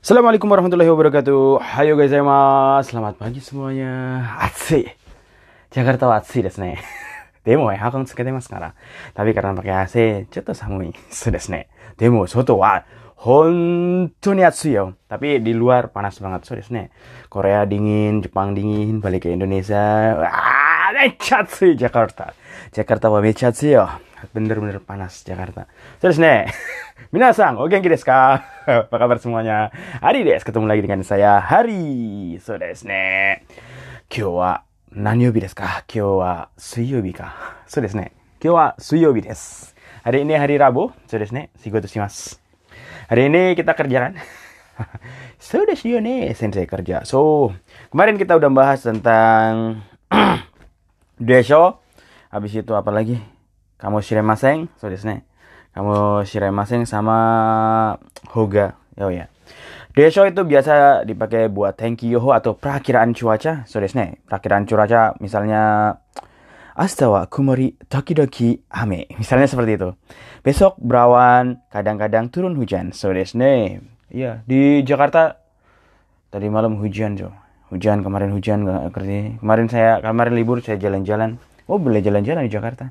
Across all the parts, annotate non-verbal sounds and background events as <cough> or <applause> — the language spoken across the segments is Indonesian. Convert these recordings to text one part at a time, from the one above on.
Assalamualaikum warahmatullahi wabarakatuh. Hayo guys, mas. Selamat pagi semuanya. Atsi. Jakarta atsi desu ne. <laughs> Demo ya, hakang tsukete mas kara. Tapi karena pakai AC, cotto samui. So ne. Demo, soto wa hontoni atsu yo. Tapi di luar panas banget. So desu ne. Korea dingin, Jepang dingin, balik ke Indonesia. Wah, mecha atsui Jakarta. Jakarta wa atsui yo. Bener-bener panas Jakarta. Desu ne. <laughs> Minasang, o genki desu ka? <laughs> Apa kabar semuanya? Hari des, ketemu lagi dengan saya Hari. So desu ne. Kyou wa nani yobi desu ka? Kyou wa suiyobi ka? So desu ne. Kyou wa suiyobi desu. Hari ini hari Rabu. So desu ne. Shigoto. Hari ini kita kerja kan? <laughs> so desu yo ne, sensei kerja. So, kemarin kita udah bahas tentang <clears throat> desho. Habis itu apa lagi? Kamu shiremasen. So desu ne kamu shiremasen sama hoga oh ya Desho itu biasa dipakai buat tenki yoho atau perakiraan cuaca. So desu ne. Perakiraan cuaca misalnya Asta wa kumori takidoki ame. <laughs> Misalnya seperti itu. Besok berawan, kadang-kadang turun hujan. So desu. Iya, di Jakarta tadi malam hujan, Jo. Hujan kemarin hujan gak ngerti. Kemarin saya kemarin libur saya jalan-jalan. Oh, boleh jalan-jalan di Jakarta.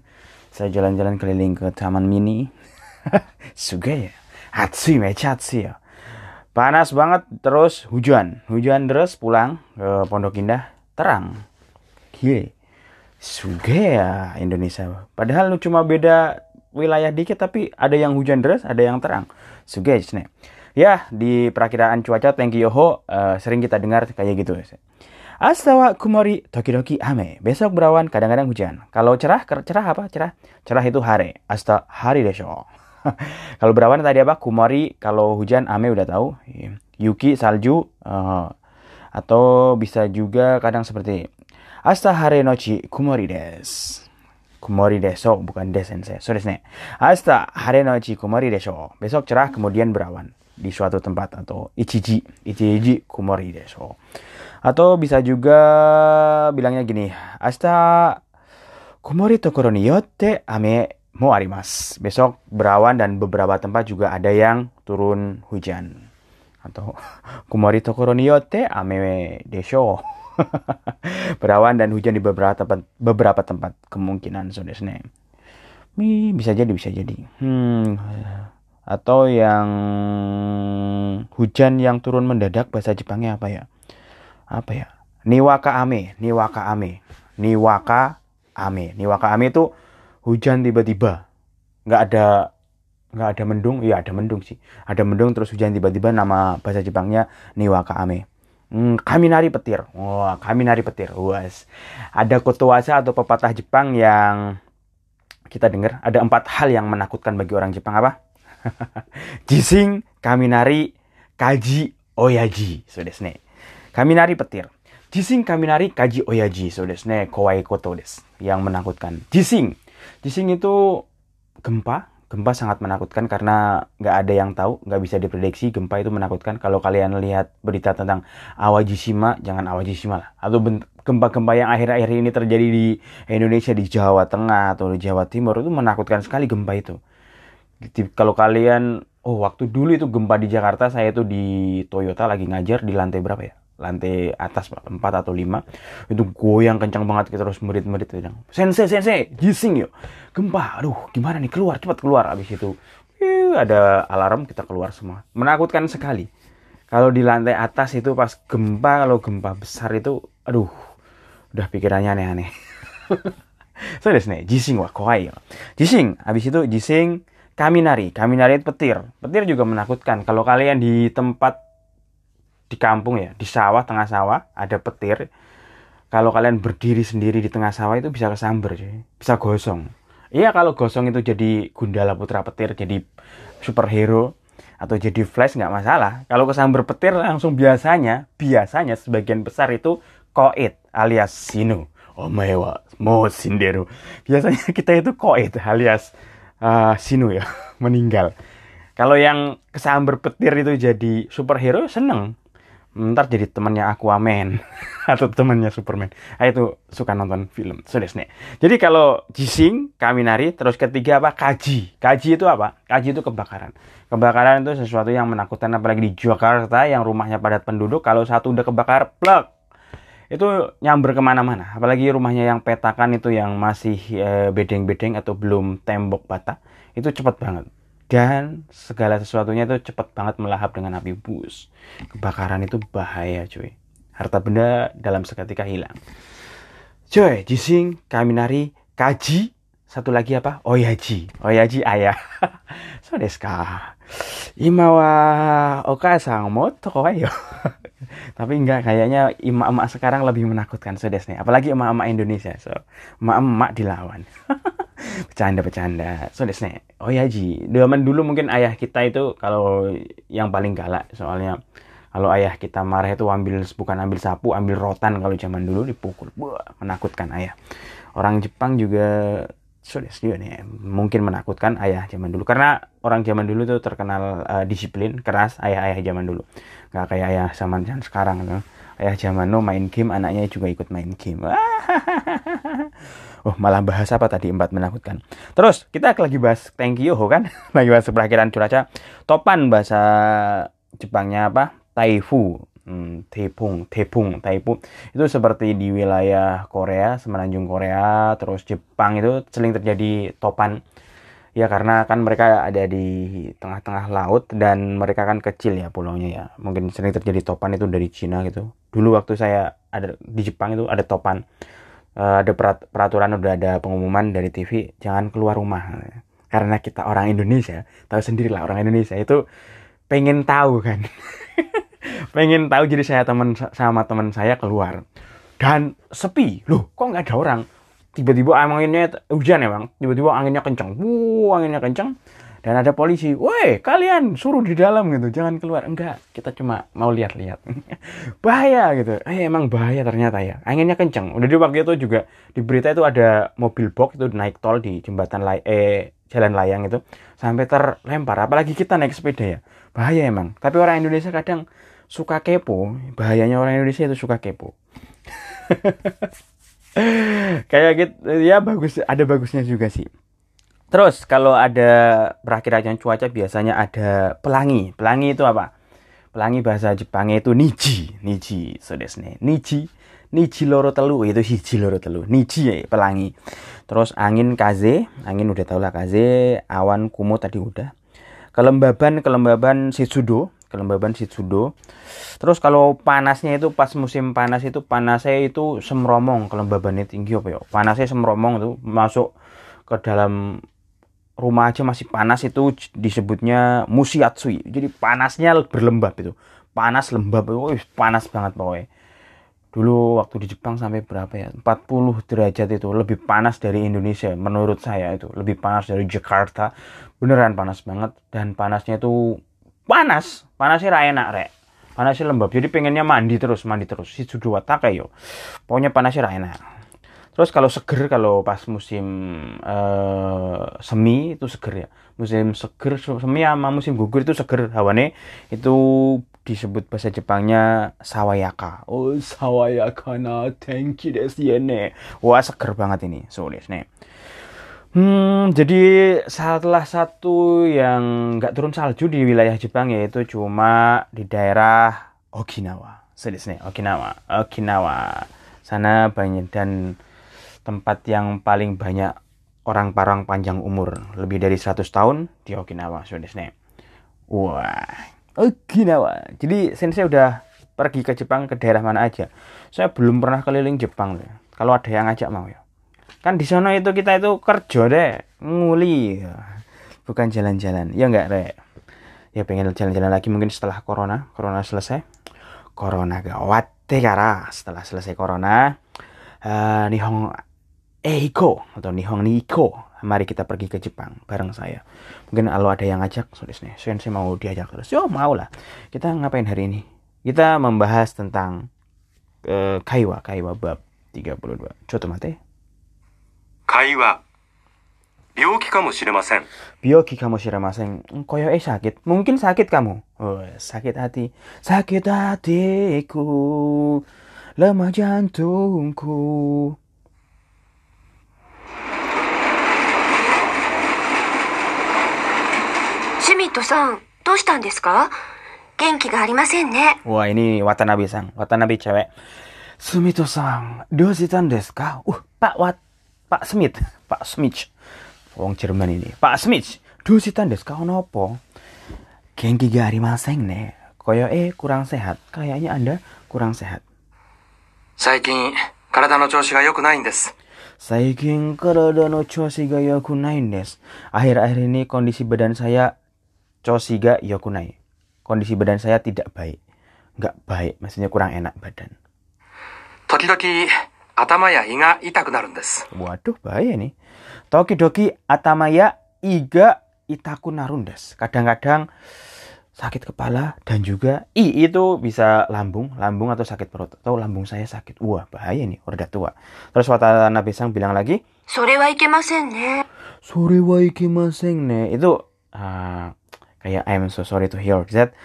Saya jalan-jalan keliling ke Taman Mini. <laughs> Suge ya. Hatsui mecha hatsui ya. Panas banget terus hujan. Hujan terus pulang ke Pondok Indah terang. Gile. Suge ya Indonesia. Padahal cuma beda wilayah dikit tapi ada yang hujan deras, ada yang terang. Suge nih. Ya, di perakiraan cuaca Tengki Yoho uh, sering kita dengar kayak gitu. Astawa kumori tokidoki ame. Besok berawan kadang-kadang hujan. Kalau cerah, cerah apa? Cerah. Cerah itu hare. Asta hari desho. <laughs> kalau berawan tadi apa? Kumori. Kalau hujan ame udah tahu. Yuki salju. Uh, atau bisa juga kadang seperti Asta hare nochi kumori des. Kumori deso bukan des sensei. So desu ne. Asta hare nochi kumori deso. Besok cerah kemudian berawan di suatu tempat atau ichiji. Ichiji kumori deso. Atau bisa juga bilangnya gini. Asta kumori tokoro ni yotte ame mo arimas. Besok berawan dan beberapa tempat juga ada yang turun hujan. Atau <laughs> kumori tokoro ni yotte ame desho. <laughs> berawan dan hujan di beberapa tempat beberapa tempat kemungkinan so desu ne. bisa jadi bisa jadi. Hmm. Atau yang hujan yang turun mendadak bahasa Jepangnya apa ya? Apa ya? Niwaka ame, niwaka ame. Niwaka ame. Niwaka ame itu hujan tiba-tiba. nggak ada nggak ada mendung, iya ada mendung sih. Ada mendung terus hujan tiba-tiba nama bahasa Jepangnya niwaka ame. Hmm, kaminari petir. Wah, kaminari petir. Was. Ada kotoasa atau pepatah Jepang yang kita dengar ada empat hal yang menakutkan bagi orang Jepang apa? <laughs> Jising, kaminari, kaji, oyaji. So desu ne. Kaminari petir. Jising, kaminari, kaji, oyaji. So desu ne. Kowai koto desu. Yang menakutkan. Jising. Jising itu gempa, gempa sangat menakutkan karena nggak ada yang tahu, nggak bisa diprediksi gempa itu menakutkan. Kalau kalian lihat berita tentang Awajishima, jangan Awajishima lah. Atau gempa-gempa yang akhir-akhir ini terjadi di Indonesia, di Jawa Tengah atau di Jawa Timur itu menakutkan sekali gempa itu. Kalau kalian, oh waktu dulu itu gempa di Jakarta, saya itu di Toyota lagi ngajar di lantai berapa ya? Lantai atas 4 atau 5 itu goyang kencang banget kita terus merit-merit bilang sensei sensei gising yuk. Gempa aduh gimana nih? Keluar cepat keluar. Abis itu Yuh, ada alarm kita keluar semua. Menakutkan sekali. Kalau di lantai atas itu pas gempa kalau gempa besar itu aduh udah pikirannya aneh-aneh. <laughs> Jising habis itu jising kaminari kaminari itu petir. Petir juga menakutkan. Kalau kalian di tempat di kampung ya, di sawah, tengah sawah, ada petir. Kalau kalian berdiri sendiri di tengah sawah itu bisa kesamber, cuy. bisa gosong. Iya kalau gosong itu jadi Gundala Putra Petir, jadi superhero atau jadi Flash nggak masalah. Kalau kesamber petir langsung biasanya, biasanya sebagian besar itu koit alias sinu. Omewa, mo sinderu. Biasanya <laughs> kita itu koit alias uh, sinu ya, <laughs> meninggal. Kalau yang kesamber petir itu jadi superhero seneng ntar jadi temannya Aquaman <laughs> atau temannya Superman. Ah itu suka nonton film. Sudah nih. Jadi kalau Jising, Kaminari, terus ketiga apa? Kaji. Kaji itu apa? Kaji itu kebakaran. Kebakaran itu sesuatu yang menakutkan apalagi di Jakarta yang rumahnya padat penduduk. Kalau satu udah kebakar, plek. Itu nyamber ke mana-mana. Apalagi rumahnya yang petakan itu yang masih eh, bedeng-bedeng atau belum tembok bata. Itu cepat banget dan segala sesuatunya itu cepat banget melahap dengan api bus. Kebakaran itu bahaya cuy. Harta benda dalam seketika hilang. Cuy, jising, kaminari, kaji, satu lagi apa? Oyaji. Oyaji ayah. <laughs> so deska. Imawa oka sang moto ayo. <laughs> Tapi enggak kayaknya emak-emak sekarang lebih menakutkan so nih. Apalagi emak-emak Indonesia. So, emak-emak dilawan. <laughs> bercanda-bercanda. So nih. Oh ya Ji, zaman dulu mungkin ayah kita itu kalau yang paling galak soalnya kalau ayah kita marah itu ambil bukan ambil sapu, ambil rotan kalau zaman dulu dipukul. Wah, menakutkan ayah. Orang Jepang juga sudah juga nih mungkin menakutkan ayah zaman dulu karena orang zaman dulu tuh terkenal uh, disiplin keras ayah-ayah zaman dulu nggak kayak ayah zaman sekarang tuh ayah zaman no main game anaknya juga ikut main game <laughs> Oh malah bahas apa tadi empat menakutkan. Terus kita lagi bahas thank you kan, <laughs> lagi bahas perakhiran cuaca. Topan bahasa Jepangnya apa? Taifu, hmm, tepung, tepung, taifu. Itu seperti di wilayah Korea, semenanjung Korea, terus Jepang itu sering terjadi topan. Ya karena kan mereka ada di tengah-tengah laut dan mereka kan kecil ya pulaunya ya. Mungkin sering terjadi topan itu dari Cina gitu. Dulu waktu saya ada di Jepang itu ada topan. Uh, ada peraturan udah ada pengumuman dari TV jangan keluar rumah. Karena kita orang Indonesia tahu sendiri lah orang Indonesia itu pengen tahu kan. <laughs> Pengen tahu jadi saya teman sama teman saya keluar. Dan sepi. Loh kok nggak ada orang tiba-tiba anginnya hujan ya bang tiba-tiba anginnya kencang wuh anginnya kencang dan ada polisi, woi kalian suruh di dalam gitu, jangan keluar. Enggak, kita cuma mau lihat-lihat. <laughs> bahaya gitu. Eh emang bahaya ternyata ya. Anginnya kenceng. Udah di waktu itu juga di berita itu ada mobil box itu naik tol di jembatan lay eh jalan layang itu sampai terlempar. Apalagi kita naik sepeda ya. Bahaya emang. Tapi orang Indonesia kadang suka kepo. Bahayanya orang Indonesia itu suka kepo. <laughs> Kayak gitu ya bagus ada bagusnya juga sih Terus kalau ada perakhiran cuaca biasanya ada pelangi. Pelangi itu apa? Pelangi bahasa Jepangnya itu niji, niji, so desne. Niji, niji loro telu itu hiji loro telu. Niji ya, pelangi. Terus angin kaze, angin udah tau lah kaze, awan kumo tadi udah. Kelembaban, kelembaban shitsudo, kelembaban shitsudo. Terus kalau panasnya itu pas musim panas itu panasnya itu semromong, kelembabannya tinggi apa ya? Panasnya semromong itu masuk ke dalam rumah aja masih panas itu disebutnya musiatsui. Jadi panasnya berlembab itu. Panas lembab itu panas banget pokoknya. Dulu waktu di Jepang sampai berapa ya? 40 derajat itu lebih panas dari Indonesia menurut saya itu. Lebih panas dari Jakarta. Beneran panas banget dan panasnya itu panas. Panasnya ra enak, rek. Panasnya lembab. Jadi pengennya mandi terus, mandi terus. Si sudah yo. Pokoknya panasnya ra enak Terus kalau seger kalau pas musim uh, semi itu seger ya. Musim seger semi sama musim gugur itu seger hawane itu disebut bahasa Jepangnya sawayaka. Oh, sawayaka na tenki desu ne. Wah, seger banget ini. So, nih. Hmm, jadi salah satu yang nggak turun salju di wilayah Jepang yaitu cuma di daerah Okinawa. Sedih nih, Okinawa. Okinawa. Sana banyak dan tempat yang paling banyak orang parang panjang umur lebih dari 100 tahun di Okinawa Sensei. Wah, Okinawa. Jadi Sensei udah pergi ke Jepang ke daerah mana aja. Saya belum pernah keliling Jepang. Kalau ada yang ngajak mau ya. Kan di sana itu kita itu kerja deh, nguli. Bukan jalan-jalan. Ya enggak, Rek? Ya pengen jalan-jalan lagi mungkin setelah corona, corona selesai. Corona gawat deh karena setelah selesai corona uh, Nihong Eiko atau Nihon Niko. Mari kita pergi ke Jepang bareng saya. Mungkin kalau ada yang ngajak, nih, saya mau diajak terus. Yo mau lah. Kita ngapain hari ini? Kita membahas tentang uh, Kaiwa, Kaiwa bab 32. Coba mate. 会話病気かもしれません。病気かもしれません。こよえ、さけ、もんきんさけかも。さけたて、さけたてこ、ラマジャンとんこ。シュミットさん、どうしたんですか？元気がありませんね。おいに、渡辺さん、渡辺ちゃべ。シュミットさん、どうしたんですか？うっ、ぱ、わ。Pak Smith, Pak Smith. Wong Jerman ini. Pak Smith, dositan desu ka ono apa? Genki ga arimasen ne. Koyo eh kurang sehat. Kayaknya Anda kurang sehat. 最近、体の調子が良くないんです。 Saikin karada no chosiga yokunai desu. Akhir-akhir ini kondisi badan saya chosiga yokunai. Kondisi badan saya tidak baik. Nggak baik, maksudnya kurang enak badan. 時々、 Atamaya ya itaku narun. Waduh, bahaya nih. Tokidoki atamaya iga itaku narun. Kadang-kadang sakit kepala dan juga i itu bisa lambung, lambung atau sakit perut atau lambung saya sakit. Wah, bahaya nih orda tua. Terus Watanabe Sang bilang lagi, "Sore wa ikemasen ne." Ya. Sore wa ikemasen ne. Ya. Itu uh, kayak I'm so sorry to hear that.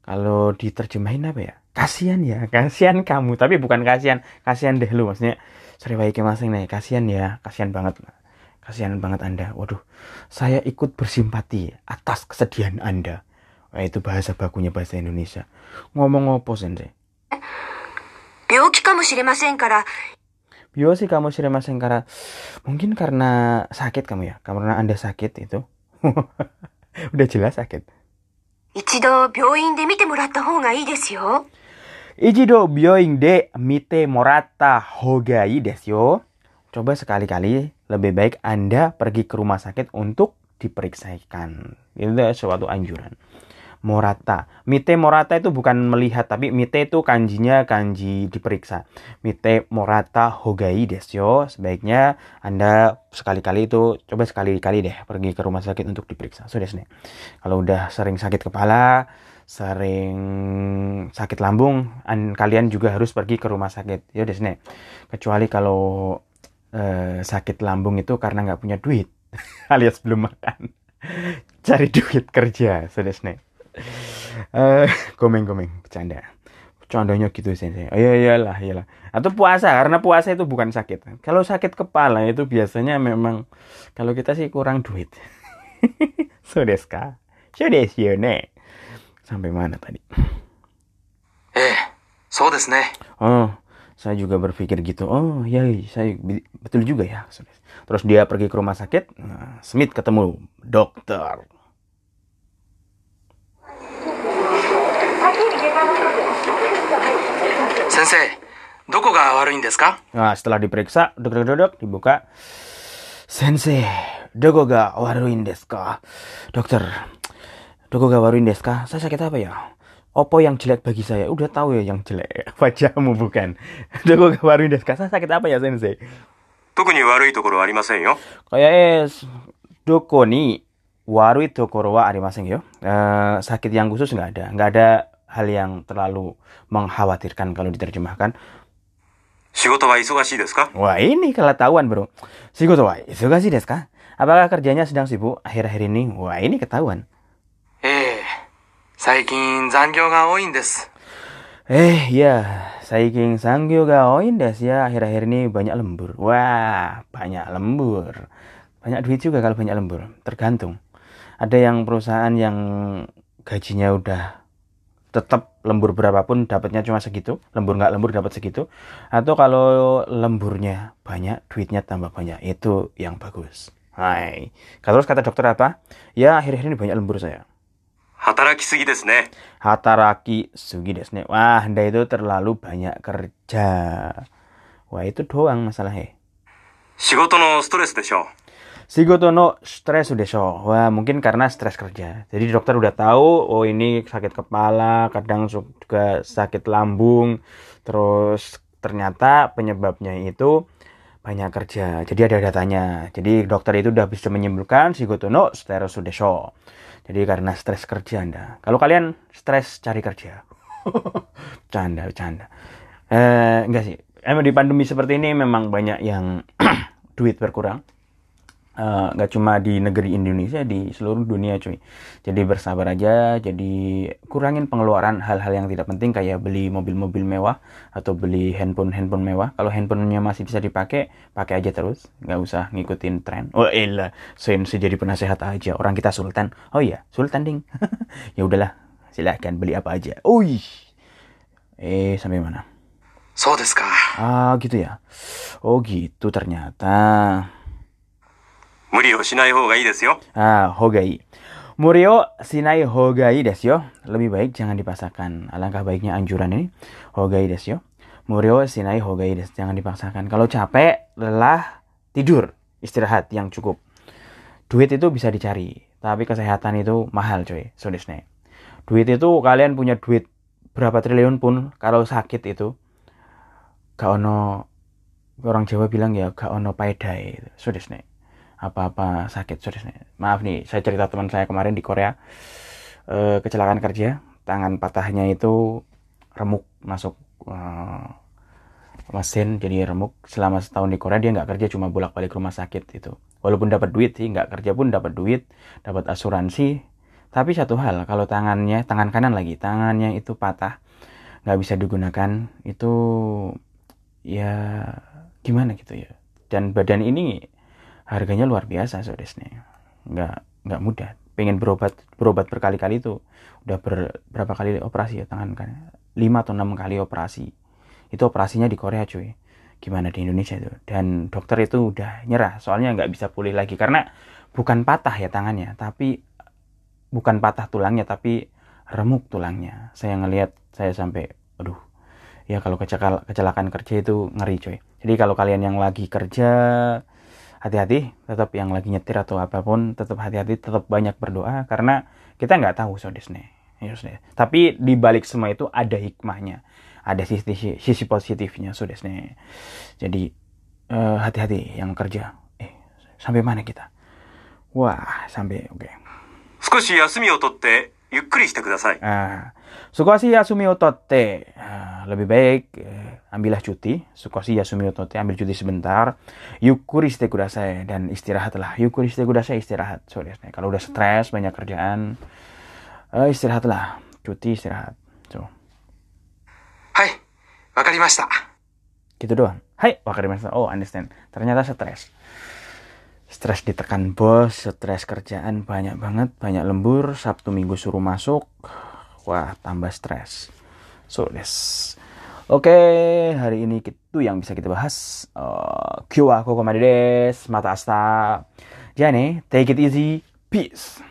Kalau diterjemahin apa ya? Kasihan ya, kasihan kamu. Tapi bukan kasihan, kasihan deh lu maksudnya. Sorry wa ikimasen ne. Kasihan ya, kasihan banget. Kasihan banget Anda. Waduh, saya ikut bersimpati atas kesedihan Anda. Wah, itu bahasa bakunya bahasa Indonesia. Ngomong apa sensei? 病気かもしれませんから、 Biosi kamu shiremasen kara mungkin karena sakit kamu ya, karena anda sakit itu. <laughs> Udah jelas sakit. 一度病院で見てもらった方がいいですよ。 Ichido byoing de mite morata hogai desu yo. Coba sekali-kali lebih baik Anda pergi ke rumah sakit untuk diperiksakan. Itu suatu anjuran. Morata. Mite morata itu bukan melihat, tapi mite itu kanjinya kanji diperiksa. Mite morata hogai desu yo. Sebaiknya Anda sekali-kali itu, coba sekali-kali deh pergi ke rumah sakit untuk diperiksa. Sudah so, Kalau udah sering sakit kepala, sering sakit lambung, an, kalian juga harus pergi ke rumah sakit. Ya desne. Kecuali kalau eh, sakit lambung itu karena nggak punya duit, <laughs> alias belum makan, <laughs> cari duit kerja, so desne. Eh, gomeng-gomeng, bercanda. Contohnya gitu sensei. Oh iya iyalah, iyalah. Atau puasa karena puasa itu bukan sakit. Kalau sakit kepala itu biasanya memang kalau kita sih kurang duit. <laughs> so desu ka? So desu. Sampai mana tadi? Eh, so desu ne. Oh, saya juga berpikir gitu. Oh, ya, saya betul juga ya. Terus dia pergi ke rumah sakit. Nah, Smith ketemu dokter. Sensei, doko ga waruin desu ka? Nah, setelah diperiksa, dok dok dok dibuka. Sensei, doko ga waruin desu ka? Dokter, Dogo gawarin Deska, saya sakit apa ya? Oppo yang jelek bagi saya, udah tahu ya yang jelek, <laughs> wajahmu bukan. Dogo gawarin Deska, saya sakit apa ya Sensei? Tukunya ni warui tokoro arimasen yo. Kayak es, doko ni warui tokoro wa arimasen yo. Eh, sakit yang khusus nggak ada, nggak ada hal yang terlalu mengkhawatirkan kalau diterjemahkan. Shigoto wa isugashi desu ka? Wah, ini ketahuan, Bro. Shigoto wa isugashi desu ka? Apakah kerjanya sedang sibuk akhir-akhir ini? Wah, ini ketahuan. ええ、最近残業が多いんです。 Eh ya, saiking sanggyo ga oin desu ya. Akhir-akhir ini banyak lembur. Wah banyak lembur. Banyak duit juga kalau banyak lembur. Tergantung. Ada yang perusahaan yang gajinya udah tetap lembur berapapun dapatnya cuma segitu. Lembur nggak lembur dapat segitu. Atau kalau lemburnya banyak, duitnya tambah banyak. Itu yang bagus. Hai. Terus kata dokter apa? Ya akhir-akhir ini banyak lembur saya. 働きすぎですね。 Hataraki sugi desu ne. Wah, Anda itu terlalu banyak kerja. Wah, itu doang masalahnya. 仕事のストレスでしょう。 Shigoto no stress desho. Wah, mungkin karena stres kerja. Jadi dokter udah tahu, oh ini sakit kepala, kadang juga sakit lambung. Terus ternyata penyebabnya itu banyak kerja. Jadi ada datanya. Jadi dokter itu udah bisa menyimpulkan Shigoto no stress desho. Jadi karena stres kerja Anda. Kalau kalian stres cari kerja. <laughs> Canda, canda. Eh, enggak sih. Emang di pandemi seperti ini memang banyak yang <clears throat> duit berkurang. Eh, nggak uh, cuma di negeri Indonesia di seluruh dunia cuy. Jadi bersabar aja jadi kurangin pengeluaran hal-hal yang tidak penting kayak beli mobil-mobil mewah atau beli handphone handphone mewah. Kalau handphonenya masih bisa dipakai pakai aja terus. Nggak usah ngikutin tren. Oh elah saya jadi penasehat aja. Orang kita sultan. Oh iya sultan ding. <laughs> Ya udahlah silahkan beli apa aja. Oh eh sampai mana? So desu ah gitu ya. Oh gitu ternyata 無理をしない方がいいですよ。Ah, hogai. Murio sinai hogai desu yo. Lebih baik jangan dipaksakan. Alangkah baiknya anjuran ini. Hogai desu yo. Murio sinai hogai desu. Jangan dipaksakan. Kalau capek, lelah, tidur. Istirahat yang cukup. Duit itu bisa dicari. Tapi kesehatan itu mahal coy. So desne. Duit itu kalian punya duit berapa triliun pun. Kalau sakit itu. Gak ono. Orang Jawa bilang ya gak ono paedai. So desne apa-apa sakit sorry. Maaf nih saya cerita teman saya kemarin di Korea. E, kecelakaan kerja tangan patahnya itu remuk masuk e, mesin jadi remuk. Selama setahun di Korea dia nggak kerja cuma bolak-balik rumah sakit itu. Walaupun dapat duit sih nggak kerja pun dapat duit dapat asuransi. Tapi satu hal kalau tangannya tangan kanan lagi tangannya itu patah nggak bisa digunakan itu ya gimana gitu ya? Dan badan ini harganya luar biasa sodesnya nggak nggak mudah. Pengen berobat berobat berkali-kali itu udah ber, berapa kali operasi ya tangan kan? Lima atau enam kali operasi. Itu operasinya di Korea cuy. Gimana di Indonesia itu? Dan dokter itu udah nyerah soalnya nggak bisa pulih lagi. Karena bukan patah ya tangannya tapi bukan patah tulangnya tapi remuk tulangnya. Saya ngelihat saya sampai aduh ya kalau kecelakaan kerja itu ngeri cuy. Jadi kalau kalian yang lagi kerja hati-hati tetap yang lagi nyetir atau apapun tetap hati-hati tetap banyak berdoa karena kita nggak tahu sodesne ya, tapi di balik semua itu ada hikmahnya ada sisi sisi positifnya sodesne jadi uh, hati-hati yang kerja eh sampai mana kita wah sampai oke okay. 少し休みをとって ゆっくりしてください。Ah, Sukoshi Yasumi Otote. Ah, lebih baik eh, ambillah cuti. Sukoshi Yasumi Otote ambil cuti sebentar. Yukuri shite kudasai dan istirahatlah. Yukuri shite kudasai istirahat. So, kalau udah stres banyak kerjaan uh, istirahatlah. Cuti istirahat. So. Hai, wakarimashita. Gitu doang. Hai, wakarimashita. Oh, understand. Ternyata stres stres ditekan bos, stres kerjaan banyak banget, banyak lembur, Sabtu Minggu suruh masuk, wah tambah stres. So des. Oke, hari ini itu yang bisa kita bahas. Uh, Kyo wa koko des, mata asta. Jadi, take it easy, peace.